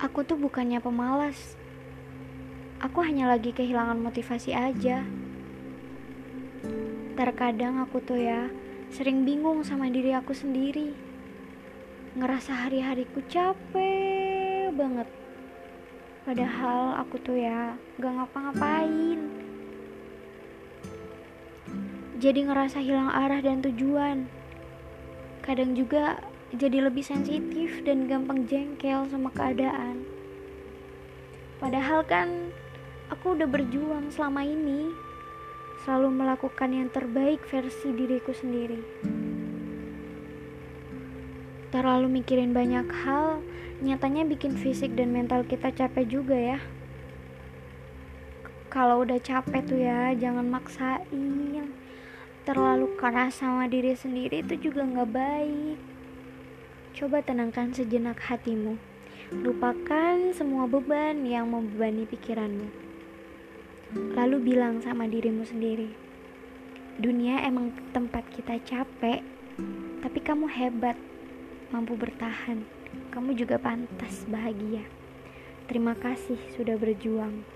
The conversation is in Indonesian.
Aku tuh bukannya pemalas. Aku hanya lagi kehilangan motivasi aja. Terkadang aku tuh ya sering bingung sama diri aku sendiri. Ngerasa hari-hariku capek banget. Padahal aku tuh ya gak ngapa-ngapain. Jadi ngerasa hilang arah dan tujuan. Kadang juga jadi lebih sensitif dan gampang jengkel sama keadaan. Padahal kan aku udah berjuang selama ini selalu melakukan yang terbaik versi diriku sendiri. Terlalu mikirin banyak hal, nyatanya bikin fisik dan mental kita capek juga ya. Kalau udah capek tuh ya, jangan maksain. Terlalu keras sama diri sendiri itu juga nggak baik. Coba tenangkan sejenak hatimu. Lupakan semua beban yang membebani pikiranmu. Lalu bilang sama dirimu sendiri, dunia emang tempat kita capek, tapi kamu hebat, mampu bertahan. Kamu juga pantas bahagia. Terima kasih sudah berjuang.